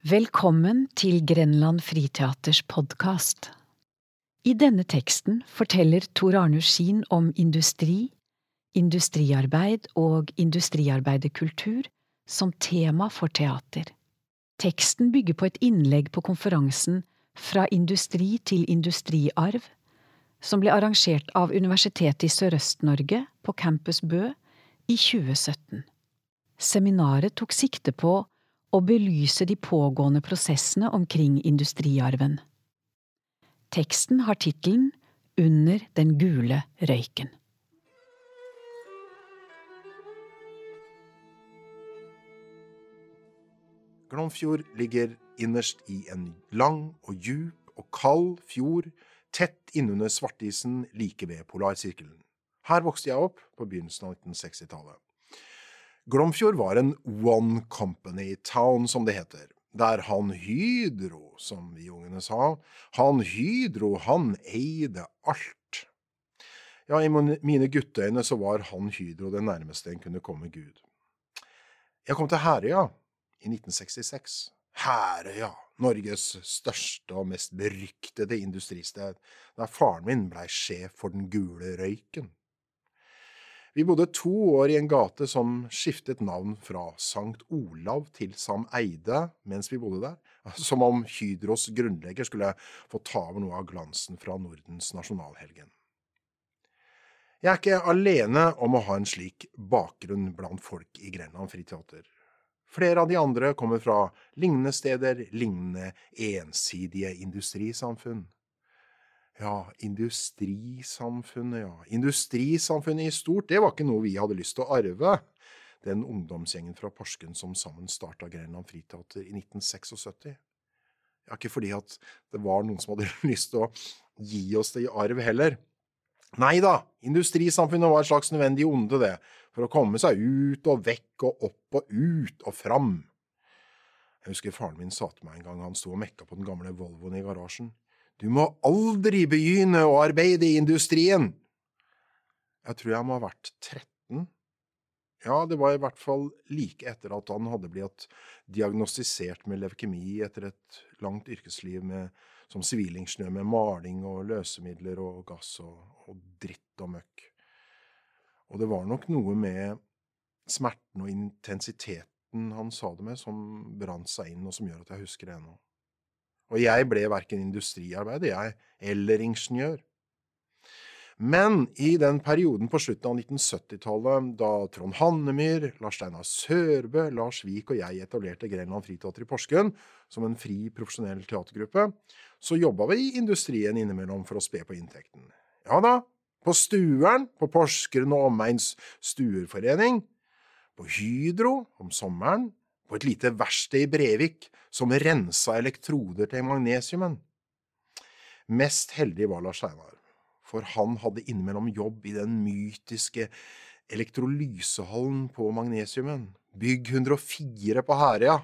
Velkommen til Grenland Friteaters podkast. I denne teksten forteller Tor Arne Skien om industri, industriarbeid og industriarbeiderkultur som tema for teater. Teksten bygger på et innlegg på konferansen Fra industri til industriarv, som ble arrangert av Universitetet i Sørøst-Norge på Campus Bø i 2017. Seminaret tok sikte på og belyse de pågående prosessene omkring industriarven. Teksten har tittelen Under den gule røyken. Glomfjord ligger innerst i en lang og djup og kald fjord tett innunder svartisen like ved polarsirkelen. Her vokste jeg opp på begynnelsen av 1960-tallet. Glomfjord var en one company town, som det heter. Der han Hydro, som vi ungene sa, han Hydro, han eide alt. Ja, i mine gutteøyne så var han Hydro det nærmeste en kunne komme Gud. Jeg kom til Herøya i 1966. Herøya, Norges største og mest beryktede industristed, der faren min blei sjef for Den gule røyken. Vi bodde to år i en gate som skiftet navn fra Sankt Olav til Sam Eide mens vi bodde der, som om Hydros grunnlegger skulle få ta over noe av glansen fra Nordens nasjonalhelgen. Jeg er ikke alene om å ha en slik bakgrunn blant folk i Grenland Friteater. Flere av de andre kommer fra lignende steder, lignende ensidige industrisamfunn. Ja, industrisamfunnet, ja. Industrisamfunnet i stort, det var ikke noe vi hadde lyst til å arve. Den ungdomsgjengen fra Porsgrunn som sammen starta Grenland Friteater i 1976. Ja, ikke fordi at det var noen som hadde lyst til å gi oss det i arv heller. Nei da, industrisamfunnet var et slags nødvendig onde, det, for å komme seg ut og vekk og opp og ut og fram. Jeg husker faren min sa til meg en gang han sto og mekka på den gamle Volvoen i garasjen. Du må aldri begynne å arbeide i industrien. Jeg tror jeg må ha vært 13. Ja, det var i hvert fall like etter at han hadde blitt diagnostisert med leukemi etter et langt yrkesliv med, som sivilingeniør med maling og løsemidler og gass og, og dritt og møkk. Og det var nok noe med smerten og intensiteten han sa det med, som brant seg inn, og som gjør at jeg husker det ennå. Og jeg ble verken industriarbeider, jeg, eller ingeniør. Men i den perioden på slutten av 1970-tallet, da Trond Hannemyr, Lars Steinar Sørbø, Lars Vik og jeg etablerte Grenland Friteater i Porsgrunn som en fri, profesjonell teatergruppe, så jobba vi i industrien innimellom for å spe på inntekten. Ja da, på Stueren, på Porsgrunn og omegns stuerforening, på Hydro om sommeren, på et lite verksted i Brevik som rensa elektroder til magnesiumen. Mest heldig var Lars Steinar, for han hadde innimellom jobb i den mytiske elektrolysehallen på magnesiumen, bygg 104 på Herøya,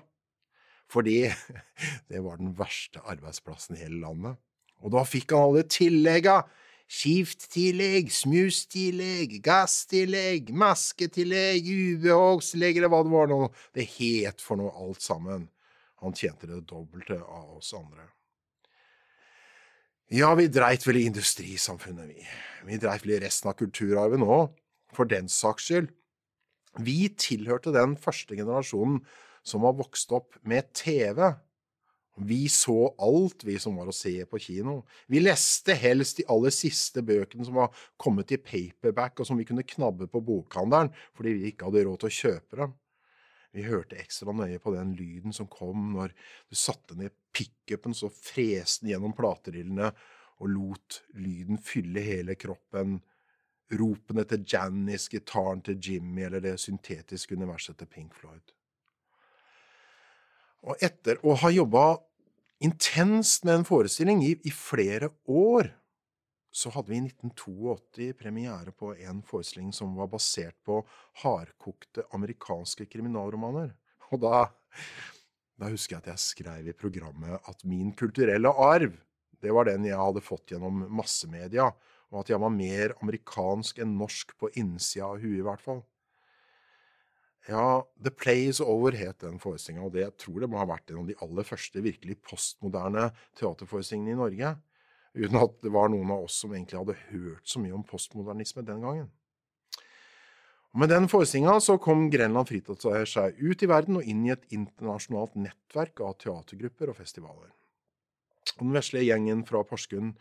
fordi det var den verste arbeidsplassen i hele landet. Og da fikk han alle tillegga skifttillegg, smustillegg, gasstillegg, masketillegg, ubehagstillegg eller hva det var nå det het for noe alt sammen. Han tjente det dobbelte av oss andre. Ja, vi dreit vel i industrisamfunnet, vi. Vi dreit vel i resten av kulturarven òg, for den saks skyld. Vi tilhørte den første generasjonen som har vokst opp med TV, vi så alt, vi som var å se på kino. Vi leste helst de aller siste bøkene som var kommet i paperback, og som vi kunne knabbe på bokhandelen fordi vi ikke hadde råd til å kjøpe dem. Vi hørte ekstra nøye på den lyden som kom når du satte ned pickupen, så freste den gjennom platerillene og lot lyden fylle hele kroppen. Ropene til Janice, gitaren til Jimmy eller det syntetiske universet til Pink Floyd. Og etter å ha jobba intenst med en forestilling i, i, flere år, så hadde vi i 1982 premiere på en forestilling som var basert på hardkokte amerikanske kriminalromaner. Og da, da husker jeg at jeg skrev i programmet at min kulturelle arv, det var den jeg hadde fått gjennom massemedia, og at jeg var mer amerikansk enn norsk på innsida av huet, i hvert fall. Ja, The Play Is Over het den forestillinga, og det jeg tror det må ha vært en av de aller første virkelig postmoderne teaterforestillingene i Norge. Uten at det var noen av oss som egentlig hadde hørt så mye om postmodernisme den gangen. Og med den forestillinga så kom Grenland Fritadseier seg ut i verden og inn i et internasjonalt nettverk av teatergrupper og festivaler. Og den vesle gjengen fra Porsgrunn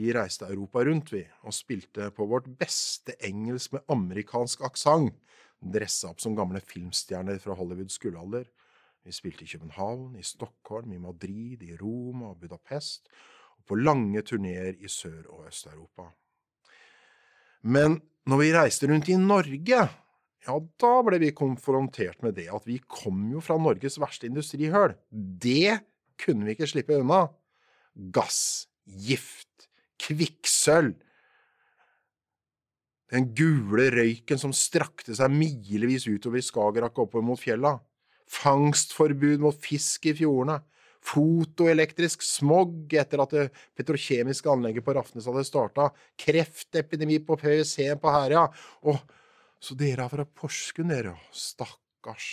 vi reiste Europa rundt, vi, og spilte på vårt beste engelsk med amerikansk aksent dressa opp som gamle filmstjerner fra Hollywoods gullalder. Vi spilte i København, i Stockholm, i Madrid, i Roma og Budapest, og på lange turneer i Sør- og Øst-Europa. Men når vi reiste rundt i Norge, ja, da ble vi konfrontert med det at vi kom jo fra Norges verste industrihøl. Det kunne vi ikke slippe unna. Gass, gift, kvikksølv den gule røyken som strakte seg milevis utover Skagerrak og oppover mot fjella. Fangstforbud mot fisk i fjordene. Fotoelektrisk smog etter at det petrokjemiske anlegget på Rafnes hadde starta. Kreftepidemi på PwC på Herøya. Å, så dere er fra Porsgrunn, dere. Stakkars.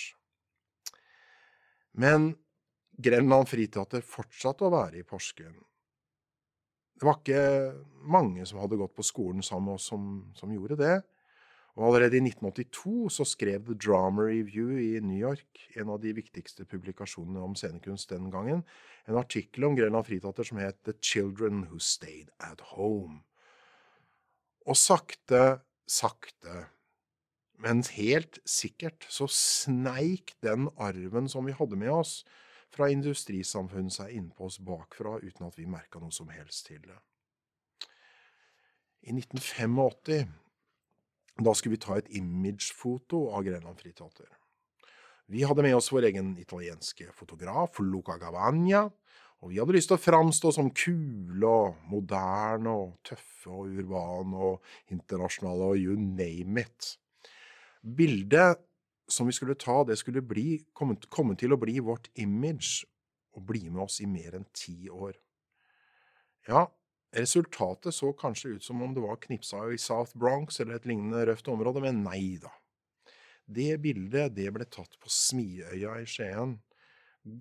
Men Grenland Friteater fortsatte å være i Porsgrunn. Det var ikke mange som hadde gått på skolen sammen med oss som, som gjorde det. Og allerede i 1982 så skrev The Drama Review i New York, en av de viktigste publikasjonene om scenekunst den gangen, en artikkel om Grenland Fritater som het The Children Who Stayed at Home. Og sakte, sakte, men helt sikkert, så sneik den arven som vi hadde med oss, fra industrisamfunnet seg innpå oss bakfra uten at vi merka noe som helst til det. I 1985 da skulle vi ta et imagefoto av Grenland Fritater. Vi hadde med oss vår egen italienske fotograf, Luca Gavagna, og vi hadde lyst til å framstå som kule og moderne og tøffe og urbane og internasjonale og you name it. Bildet som vi skulle ta, det skulle bli, komme, komme, til å bli vårt image og bli med oss i mer enn ti år. Ja, resultatet så kanskje ut som om det var knipsa i South Bronx eller et lignende røft område, men nei da. Det bildet det ble tatt på Smiøya i Skien,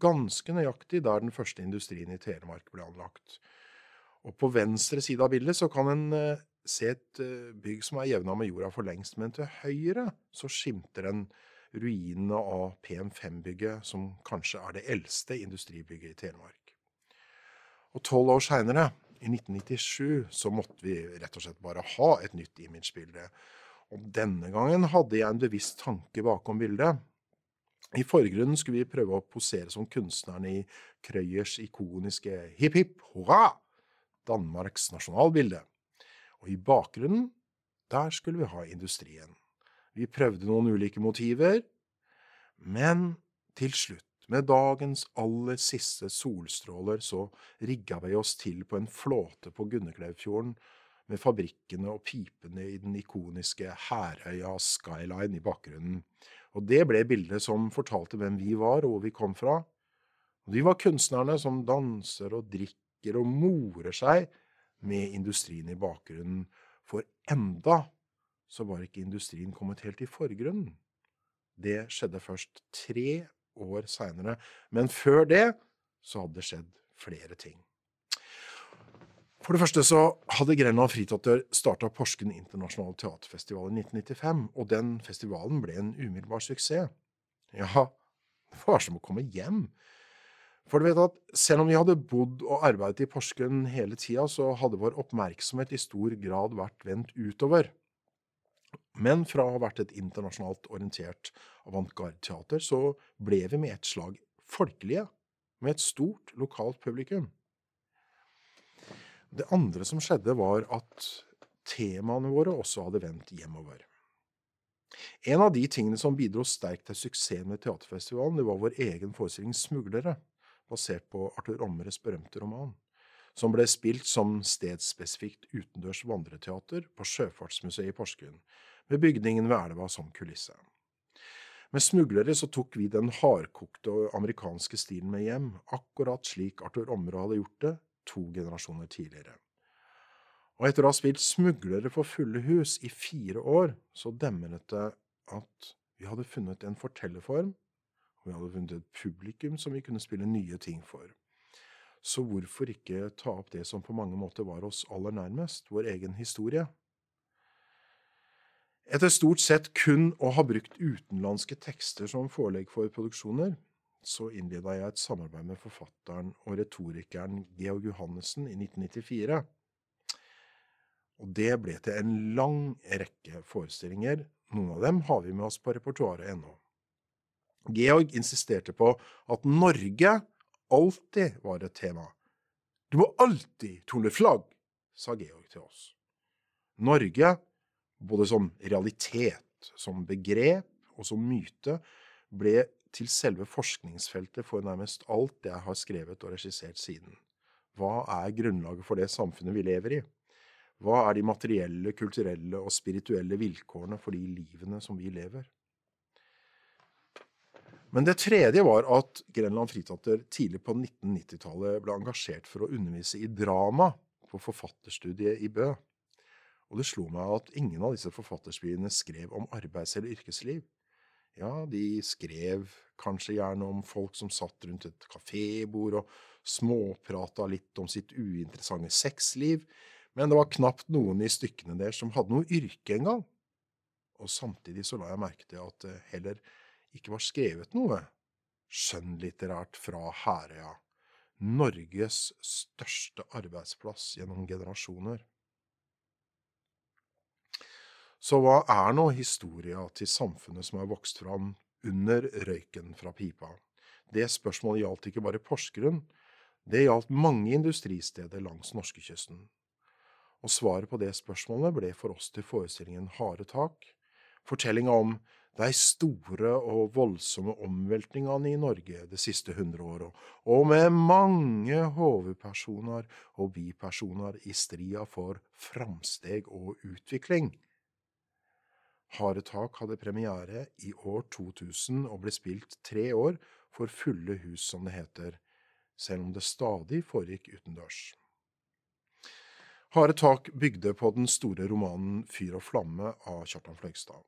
ganske nøyaktig der den første industrien i Telemark ble anlagt. Og på venstre side av bildet så kan en uh, se et uh, bygg som er jevna med jorda for lengst, men til høyre så skimter en ruinene av PM5-bygget, som kanskje er det eldste industribygget i Telemark. Og tolv år seinere, i 1997, så måtte vi rett og slett bare ha et nytt imagebilde. Og denne gangen hadde jeg en bevisst tanke bakom bildet. I forgrunnen skulle vi prøve å posere som kunstnerne i Krøyers ikoniske Hipp hipp hurra, Danmarks nasjonalbilde. Og i bakgrunnen, der skulle vi ha industrien. Vi prøvde noen ulike motiver, men til slutt, med dagens aller siste solstråler, så rigga vi oss til på en flåte på Gunneklevfjorden med fabrikkene og pipene i den ikoniske Herøya skyline i bakgrunnen. Og det ble bildet som fortalte hvem vi var og hvor vi kom fra. Og vi var kunstnerne som danser og drikker og morer seg med industrien i bakgrunnen, for enda så var ikke industrien kommet helt i forgrunnen. Det skjedde først tre år seinere, men før det så hadde det skjedd flere ting. For det første så hadde Grenland Fritotter starta Porsgrunn internasjonale teaterfestival i 1995, og den festivalen ble en umiddelbar suksess. Ja, det var som å komme hjem. For du vet at selv om vi hadde bodd og arbeidet i Porsgrunn hele tida, så hadde vår oppmerksomhet i stor grad vært vendt utover. Men fra å ha vært et internasjonalt orientert avantgarde-teater, så ble vi med et slag folkelige, med et stort lokalt publikum. Det andre som skjedde, var at temaene våre også hadde vendt hjemover. En av de tingene som bidro sterkt til suksessen med teaterfestivalen, det var vår egen forestilling Smuglere, basert på Arthur Omres berømte roman, som ble spilt som stedsspesifikt utendørs vandreteater på Sjøfartsmuseet i Porsgrunn, med bygningen ved elva som kulisse. Med smuglere så tok vi den hardkokte amerikanske stilen med hjem, akkurat slik Arthur Omre hadde gjort det to generasjoner tidligere. Og etter å ha spilt smuglere for fulle hus i fire år, så demret det at Vi hadde funnet en fortellerform, og vi hadde funnet et publikum som vi kunne spille nye ting for. Så hvorfor ikke ta opp det som på mange måter var oss aller nærmest, vår egen historie? Etter stort sett kun å ha brukt utenlandske tekster som forelegg for produksjoner, så innleda jeg et samarbeid med forfatteren og retorikeren Georg Johannessen i 1994. Og det ble til en lang rekke forestillinger. Noen av dem har vi med oss på repertoaret ennå. Georg insisterte på at Norge alltid var et tema. Du må alltid tone flagg, sa Georg til oss. Norge, både som realitet, som begrep og som myte, ble til selve forskningsfeltet for nærmest alt jeg har skrevet og regissert siden. Hva er grunnlaget for det samfunnet vi lever i? Hva er de materielle, kulturelle og spirituelle vilkårene for de livene som vi lever? Men det tredje var at Grenland Fritatter tidlig på 1990-tallet ble engasjert for å undervise i drama på forfatterstudiet i Bø. Og det slo meg at ingen av disse forfatterspillene skrev om arbeids- eller yrkesliv. Ja, de skrev kanskje gjerne om folk som satt rundt et kafébord og småprata litt om sitt uinteressante sexliv, men det var knapt noen i stykkene der som hadde noe yrke engang. Og samtidig så la jeg merke til at det heller ikke var skrevet noe skjønnlitterært fra Herøya, Norges største arbeidsplass gjennom generasjoner. Så hva er nå historia til samfunnet som er vokst fram under røyken fra pipa? Det spørsmålet gjaldt ikke bare Porsgrunn, det gjaldt mange industristeder langs norskekysten. Og svaret på det spørsmålet ble for oss til forestillingen Harde tak, fortellinga om de store og voldsomme omveltningene i Norge det siste hundre året, og med mange hovedpersoner og bipersoner i stria for framsteg og utvikling. Harde tak hadde premiere i år 2000 og ble spilt tre år for fulle hus, som det heter, selv om det stadig foregikk utendørs. Harde tak bygde på den store romanen Fyr og flamme av Kjartan Fløgstad.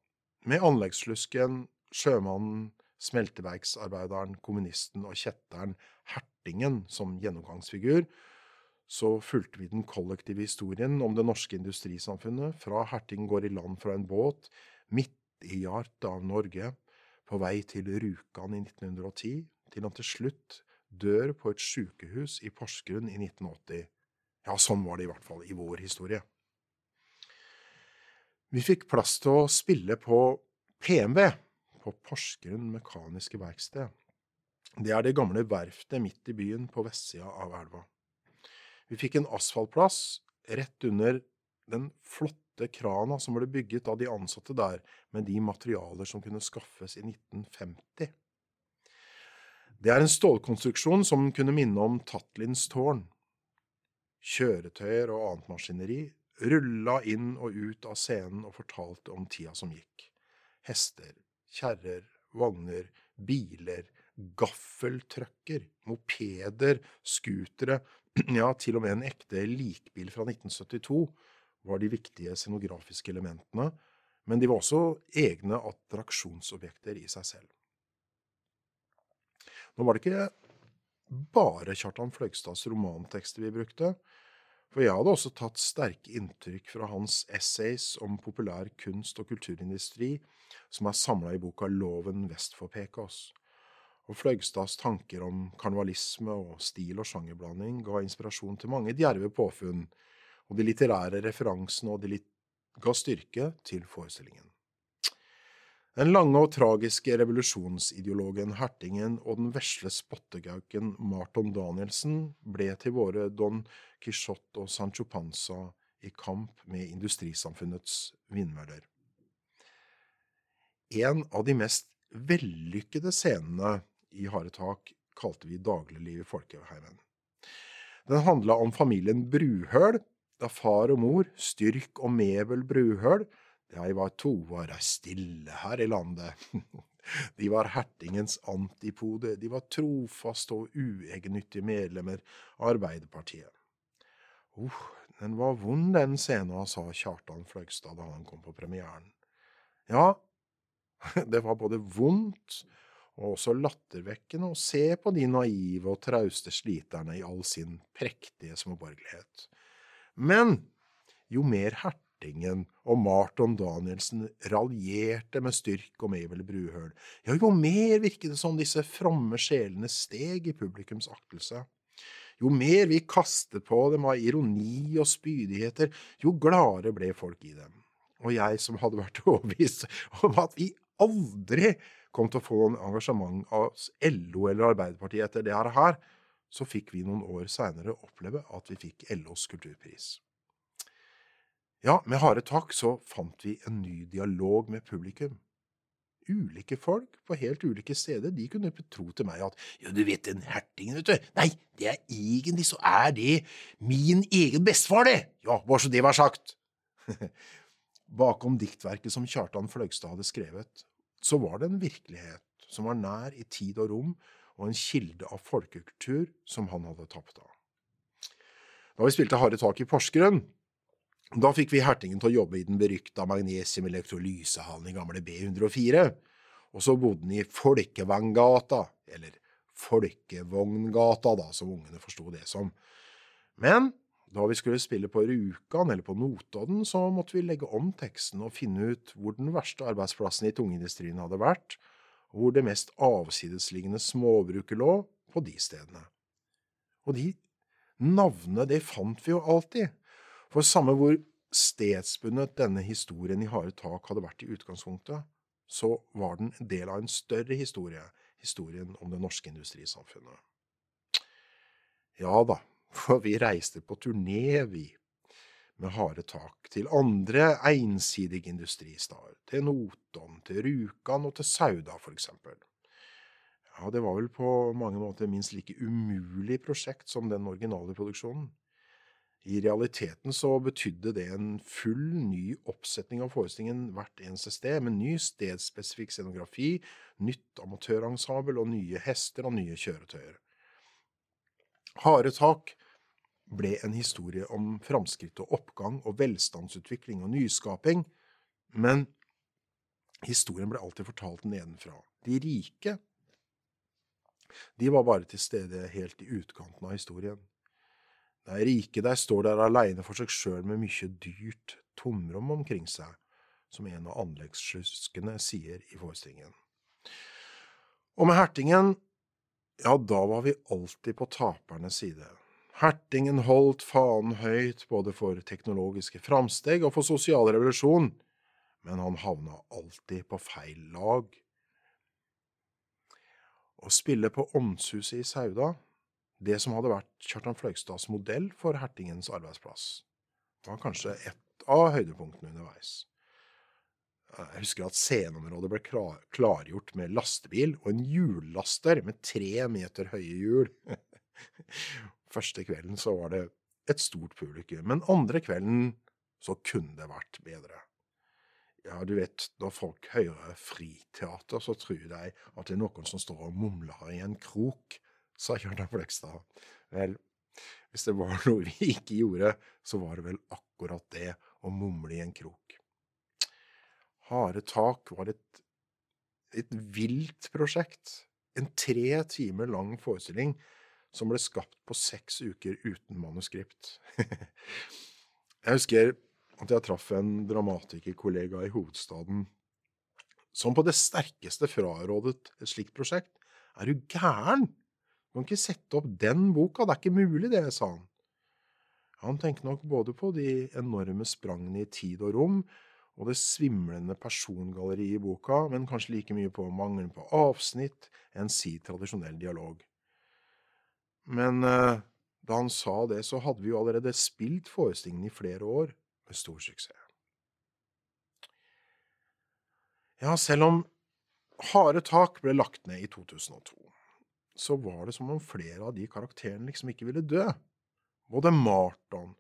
Med anleggslusken, sjømannen, smelteverksarbeideren, kommunisten og kjetteren Hertingen som gjennomgangsfigur, så fulgte vi den kollektive historien om det norske industrisamfunnet fra Herting går i land fra en båt midt i hjertet av Norge, på vei til Rjukan i 1910, til han til slutt dør på et sykehus i Porsgrunn i 1980. Ja, sånn var det i hvert fall i vår historie. Vi fikk plass til å spille på PMV, på Porsgrunn Mekaniske Verksted. Det er det gamle verftet midt i byen på vestsida av elva. Vi fikk en asfaltplass rett under den flotte krana som ble bygget av de ansatte der, med de materialer som kunne skaffes i 1950. Det er en stålkonstruksjon som kunne minne om Tatlins tårn. Kjøretøyer og annet maskineri rulla inn og ut av scenen og fortalte om tida som gikk. Hester, kjerrer, vogner, biler, gaffeltrucker, mopeder, scootere, ja, til og med en ekte likbil fra 1972 var de viktige scenografiske elementene, men de var også egne attraksjonsobjekter i seg selv. Nå var det ikke bare Kjartan Fløgstads romantekster vi brukte, for jeg hadde også tatt sterke inntrykk fra hans essays om populær kunst- og kulturindustri, som er samla i boka Loven vest for Pekås. Og Fløgstads tanker om karnevalisme og stil- og sjangerblanding ga inspirasjon til mange djerve påfunn, og de litterære referansene og de litt ga styrke til forestillingen. Den lange og tragiske revolusjonsideologen Hertingen og den vesle spottegauken Marton Danielsen ble til våre Don Quijote og Sancho Panza i kamp med industrisamfunnets vindmøller. En av de mest vellykkede scenene i Harde tak kalte vi Dagligliv i folkeheimen. Den handla om familien Bruhøl, da far og mor, Styrk og Mebel Bruhøl, de var to var stille her i landet. De var hertingens antipode, de var trofaste og uegennyttige medlemmer av Arbeiderpartiet. Uh, den var vond, den scenen, sa Kjartan Fløgstad da han kom på premieren. Ja, Det var både vondt og også lattervekkende å se på de naive og trauste sliterne i all sin prektige småborgerlighet. Men jo mer Hertingen og Marton Danielsen raljerte med Styrk og Mabel Bruhøl, ja, jo mer virket det som disse fromme sjelene steg i publikums aktelse. Jo mer vi kastet på dem av ironi og spydigheter, jo gladere ble folk i dem. Og jeg som hadde vært overbevist om at vi aldri kom til å få noen engasjement av LO eller Arbeiderpartiet etter det her, så fikk vi noen år seinere oppleve at vi fikk LOs kulturpris. Ja, med harde takk så fant vi en ny dialog med publikum. Ulike folk på helt ulike steder de kunne betro til meg at ja, du vet den hertingen, vet du, nei, det er egentlig så er det min egen bestefar, det, ja, bare så det var sagt. Bakom diktverket som Kjartan Fløgstad hadde skrevet, så var det en virkelighet som var nær i tid og rom, og en kilde av folkekultur som han hadde tapt av. Da vi spilte Harde tak i Porsgrunn, da fikk vi hertingen til å jobbe i den berykta magnesium-elektrolysehallen i gamle B104, og så bodde han i Folkevanngata, eller Folkevogngata, da, som ungene forsto det som. Men da vi skulle spille på Rjukan eller på Notodden, så måtte vi legge om teksten og finne ut hvor den verste arbeidsplassen i tungindustrien hadde vært, hvor det mest avsidesliggende småbruket lå, på de stedene. Og de navnene, det fant vi jo alltid, for samme hvor stedsbundet denne historien i harde tak hadde vært i utgangspunktet, så var den en del av en større historie, historien om det norske industrisamfunnet. Ja da, for vi reiste på turné, vi, med harde tak, til andre ensidige industristader, til Notodden, til Rjukan og til Sauda, eksempel. Ja, det var vel på mange måter minst like umulig prosjekt som den originale produksjonen. I realiteten så betydde det en full ny oppsetning av forestillingen hvert eneste sted, med ny stedsspesifikk scenografi, nytt amatørensemble og nye hester og nye kjøretøyer. Harde tak ble en historie om framskritt og oppgang og velstandsutvikling og nyskaping, men historien ble alltid fortalt nedenfra. De rike, de var bare til stede helt i utkanten av historien. De rike der står der aleine for seg sjøl med mye dyrt tomrom omkring seg, som en av anleggssluskene sier i forestillingen. Og med hertingen, ja, da var vi alltid på tapernes side. Hertingen holdt fanen høyt både for teknologiske framsteg og for sosial revolusjon, men han havna alltid på feil lag. Å spille på Åndshuset i Sauda, det som hadde vært Kjartan Fløgstads modell for hertingens arbeidsplass, var kanskje et av høydepunktene underveis. Jeg husker at sceneområdet ble klargjort med lastebil og en hjullaster med tre meter høye hjul. Første kvelden så var det et stort publikum, men andre kvelden så kunne det vært bedre. Ja, du vet, når folk hører friteater, så tror de at det er noen som står og mumler i en krok, sa Kjartan Fløgstad. Vel, hvis det var noe vi ikke gjorde, så var det vel akkurat det, å mumle i en krok. Harde tak var et, et vilt prosjekt. En tre timer lang forestilling som ble skapt på seks uker uten manuskript. jeg husker at jeg traff en dramatikerkollega i hovedstaden som på det sterkeste frarådet et slikt prosjekt. Er du gæren? Du kan ikke sette opp den boka, det er ikke mulig, det, sa han. Han tenkte nok både på de enorme sprangene i tid og rom, og det svimlende persongalleriet i boka, men kanskje like mye på mangelen på avsnitt, enn si tradisjonell dialog. Men uh, da han sa det, så hadde vi jo allerede spilt forestillingen i flere år, med stor suksess. Ja, selv om Harde tak ble lagt ned i 2002, så var det som om flere av de karakterene liksom ikke ville dø. Både Marton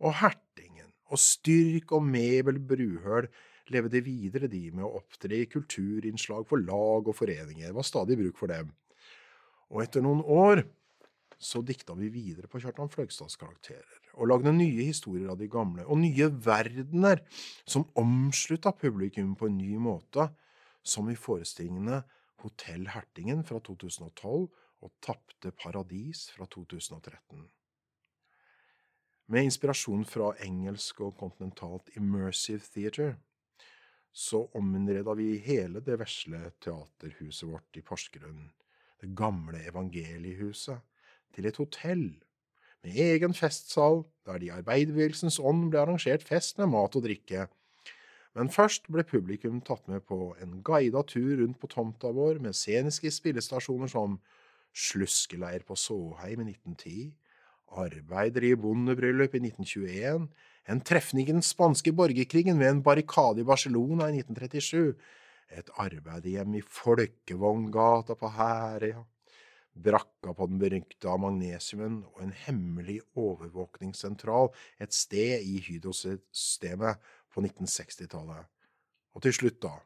og Hertingen og Styrk og Mebel Bruhøl levde videre, de med å opptre i kulturinnslag for lag og foreninger. Det var stadig bruk for dem. Og etter noen år så dikta vi videre på Kjartan Fløgstads karakterer, og lagde nye historier av de gamle, og nye verdener som omslutta publikum på en ny måte, som i forestillingene Hotell Hertingen fra 2012 og Tapte paradis fra 2013. Med inspirasjon fra engelsk og kontinentalt immersive theater så ominnreda vi hele det vesle teaterhuset vårt i Porsgrunn, det gamle evangeliehuset, til et hotell med egen festsal der det i arbeiderbevegelsens ånd ble arrangert fest med mat og drikke. Men først ble publikum tatt med på en guida tur rundt på tomta vår med sceniske spillestasjoner som Sluskeleir på Såheim i 1910, Arbeidere i bondebryllup i 1921, en trefning i den spanske borgerkrigen ved en barrikade i Barcelona i 1937, et arbeiderhjem i Folkevogngata på Herøya, brakka på den berykta magnesiumen og en hemmelig overvåkningssentral et sted i Hydro-systemet på 1960-tallet. Og til slutt, da,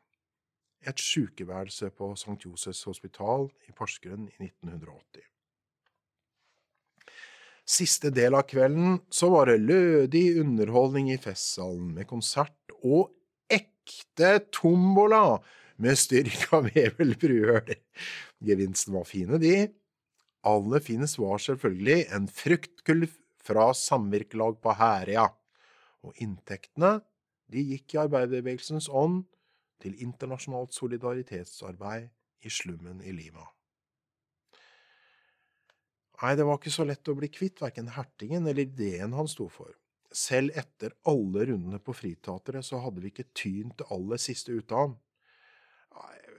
et sykeværelse på St. Josefs hospital i Porsgrunn i 1980. Siste del av kvelden så var det lødig underholdning i festsalen med konsert og ekte tombola med styrka vevelbrød. Gevinsten var fine, de. Aller finest var selvfølgelig en fruktkulv fra samvirkelag på Herøya, og inntektene de gikk i arbeiderbevegelsens ånd til internasjonalt solidaritetsarbeid i slummen i Lima. Nei, det var ikke så lett å bli kvitt verken hertingen eller ideen han sto for. Selv etter alle rundene på Friteatret så hadde vi ikke tynt det aller siste ut av ham.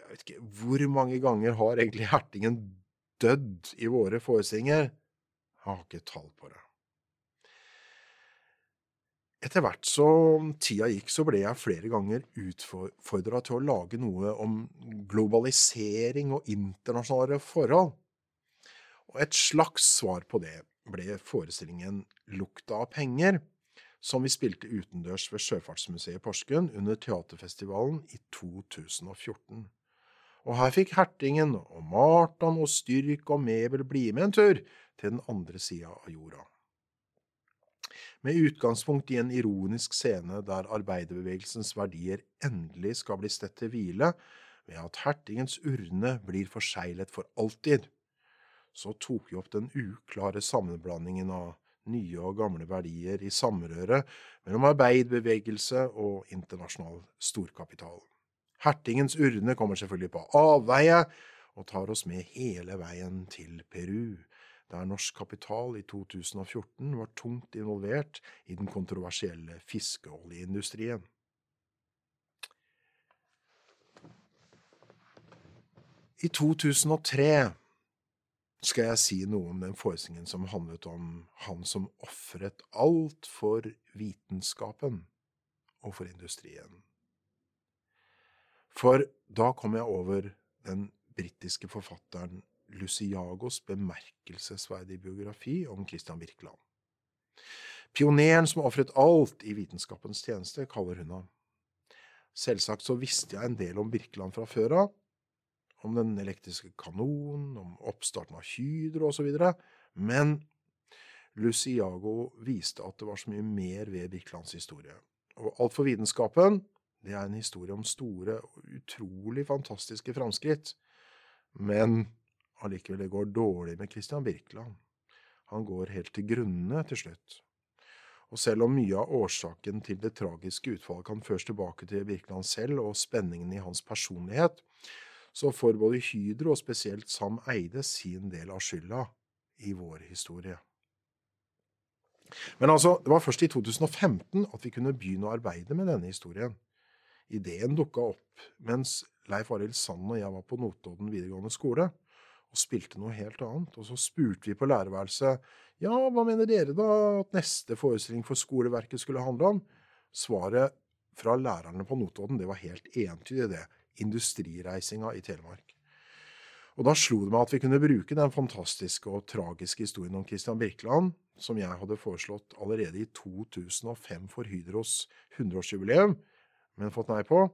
Jeg vet ikke, hvor mange ganger har egentlig hertingen dødd i våre forestillinger? Jeg har ikke tall på det. Etter hvert som tida gikk, så ble jeg flere ganger utfordra til å lage noe om globalisering og internasjonale forhold. Og et slags svar på det ble forestillingen Lukta av penger, som vi spilte utendørs ved Sjøfartsmuseet i Porsgrunn under teaterfestivalen i 2014. Og her fikk hertingen og Martan og Styrk og Mebel bli med en tur til den andre sida av jorda. Med utgangspunkt i en ironisk scene der arbeiderbevegelsens verdier endelig skal bli stedt til hvile ved at hertingens urne blir forseglet for alltid, så tok vi opp den uklare sammenblandingen av nye og gamle verdier i samrøret mellom arbeiderbevegelse og internasjonal storkapital. Hertingens urne kommer selvfølgelig på avveie og tar oss med hele veien til Peru, der norsk kapital i 2014 var tungt involvert i den kontroversielle fiskeoljeindustrien. I 2003 skal jeg si noe om den forestillingen som handlet om han som ofret alt for vitenskapen og for industrien. For da kom jeg over den britiske forfatteren Luciagos bemerkelsesverdige biografi om Christian Birkeland. Pioneren som ofret alt i vitenskapens tjeneste, kaller hun ham. Selvsagt så visste jeg en del om Birkeland fra før av, om den elektriske kanonen, om oppstarten av Hydro osv., men Luciago viste at det var så mye mer ved Birkelands historie. Og Alt for vitenskapen det er en historie om store utrolig fantastiske framskritt, men allikevel det går dårlig med Christian Birkeland. Han går helt til grunne til slutt. Og selv om mye av årsaken til det tragiske utfallet kan føres tilbake til Birkeland selv og spenningen i hans personlighet, så får både Hydro og spesielt Sam Eide sin del av skylda i vår historie. Men altså, det var først i 2015 at vi kunne begynne å arbeide med denne historien. Ideen dukka opp mens Leif Arild Sand og jeg var på Notodden videregående skole og spilte noe helt annet. Og så spurte vi på lærerværelset ja, hva mener dere da at neste forestilling for skoleverket skulle handle om? Svaret fra lærerne på Notodden det var helt entydig, det industrireisinga i Telemark. Og da slo det meg at vi kunne bruke den fantastiske og tragiske historien om Christian Birkeland, som jeg hadde foreslått allerede i 2005 for Hydros 100-årsjubileum, men fått nei på.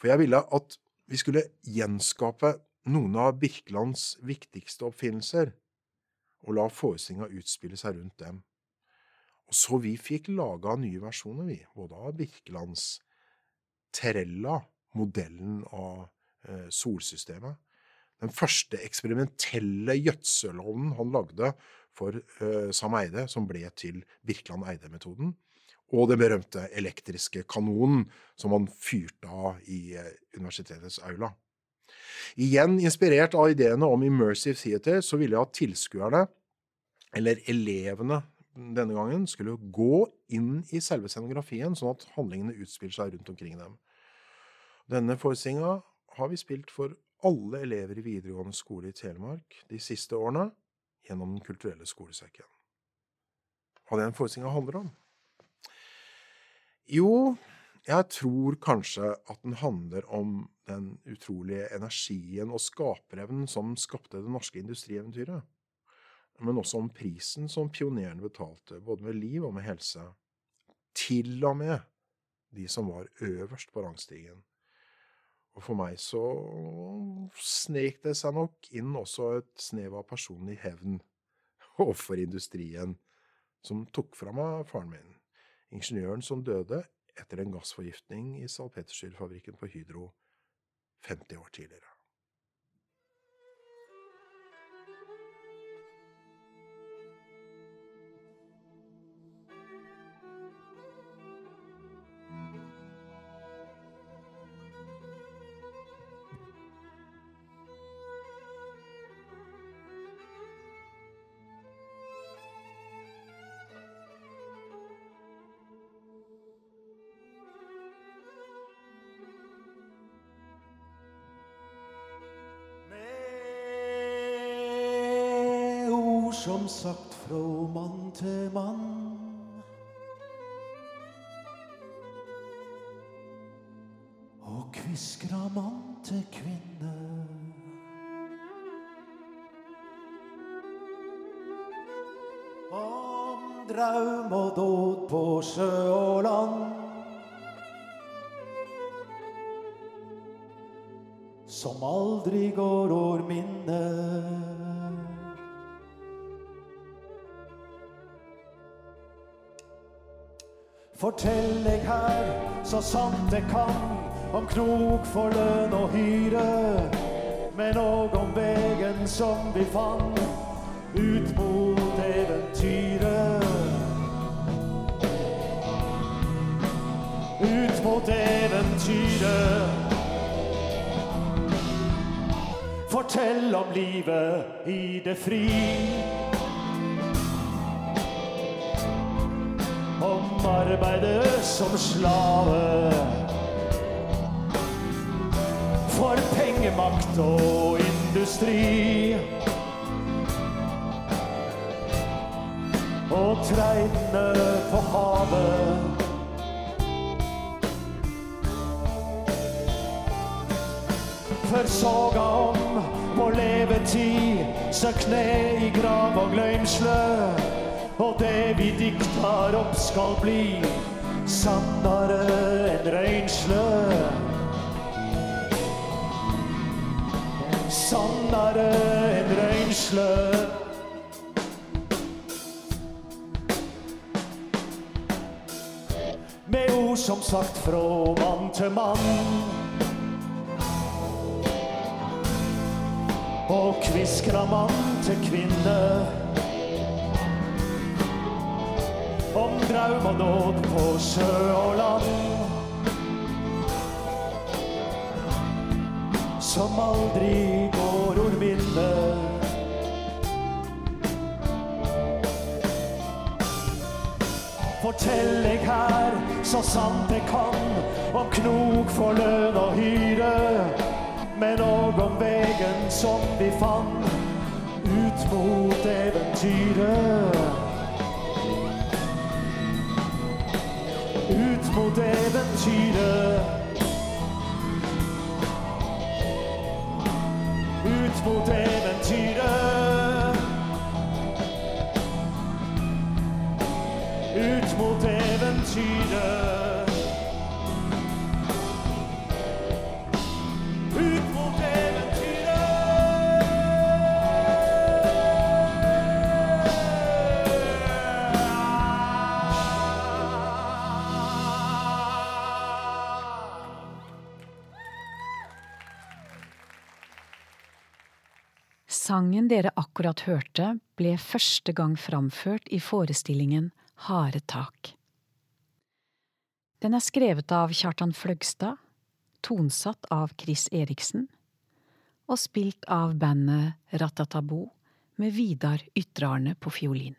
For jeg ville at vi skulle gjenskape noen av Birkelands viktigste oppfinnelser, og la forestillinga utspille seg rundt dem. Og så vi fikk laga nye versjoner, vi, både av Birkelands Terella modellen av eh, solsystemet. Den første eksperimentelle gjødselovnen han lagde for eh, Sam Eide, som ble til Birkeland Eide-metoden. Og den berømte elektriske kanonen som han fyrte av i eh, universitetets aula. Igjen inspirert av ideene om immersive theater, så ville jeg at tilskuerne, eller elevene denne gangen, skulle gå inn i selve scenografien, sånn at handlingene utspiller seg rundt omkring dem. Denne forestillinga har vi spilt for alle elever i videregående skole i Telemark de siste årene gjennom Den kulturelle skolesekken. Hva den forestillinga handler om? Jo, jeg tror kanskje at den handler om den utrolige energien og skaperevnen som skapte det norske industrieventyret. Men også om prisen som pionerene betalte, både med liv og med helse. Til og med de som var øverst på rangstigen. Og for meg så snek det seg nok inn også et snev av personlig hevn overfor industrien, som tok fra meg faren min, ingeniøren som døde etter en gassforgiftning i salpetersyrefabrikken på Hydro 50 år tidligere. Som sagt fra mann til mann. Fortell jeg her, så sant jeg kan, om krok for lønn og hyre. Men òg om vegen som vi fant, ut mot eventyret. Ut mot eventyret. Fortell om livet i det fri. Om arbeider som slave. For pengemakt og industri. Og treinene på havet. For soga om vår levetid, så kne i grav og gløymsle. Og det vi diktar opp skal bli sannere enn røynsle. Sannere enn røynsle. Med ord som sagt fra mann til mann. Og kviskra mann til kvinne. Om draum og nåd på sjø og land. Som aldri går ord. Fortell eg her, så sant jeg kan, om knok for lønn og hyre. Men òg om vegen som vi fant, ut mot eventyret. Mot eventyret. Ut mot eventyret. Dere akkurat hørte, ble første gang framført i forestillingen Harde tak. Den er skrevet av Kjartan Fløgstad, tonsatt av Chris Eriksen og spilt av bandet Ratatabo med Vidar Ytrearne på fiolin.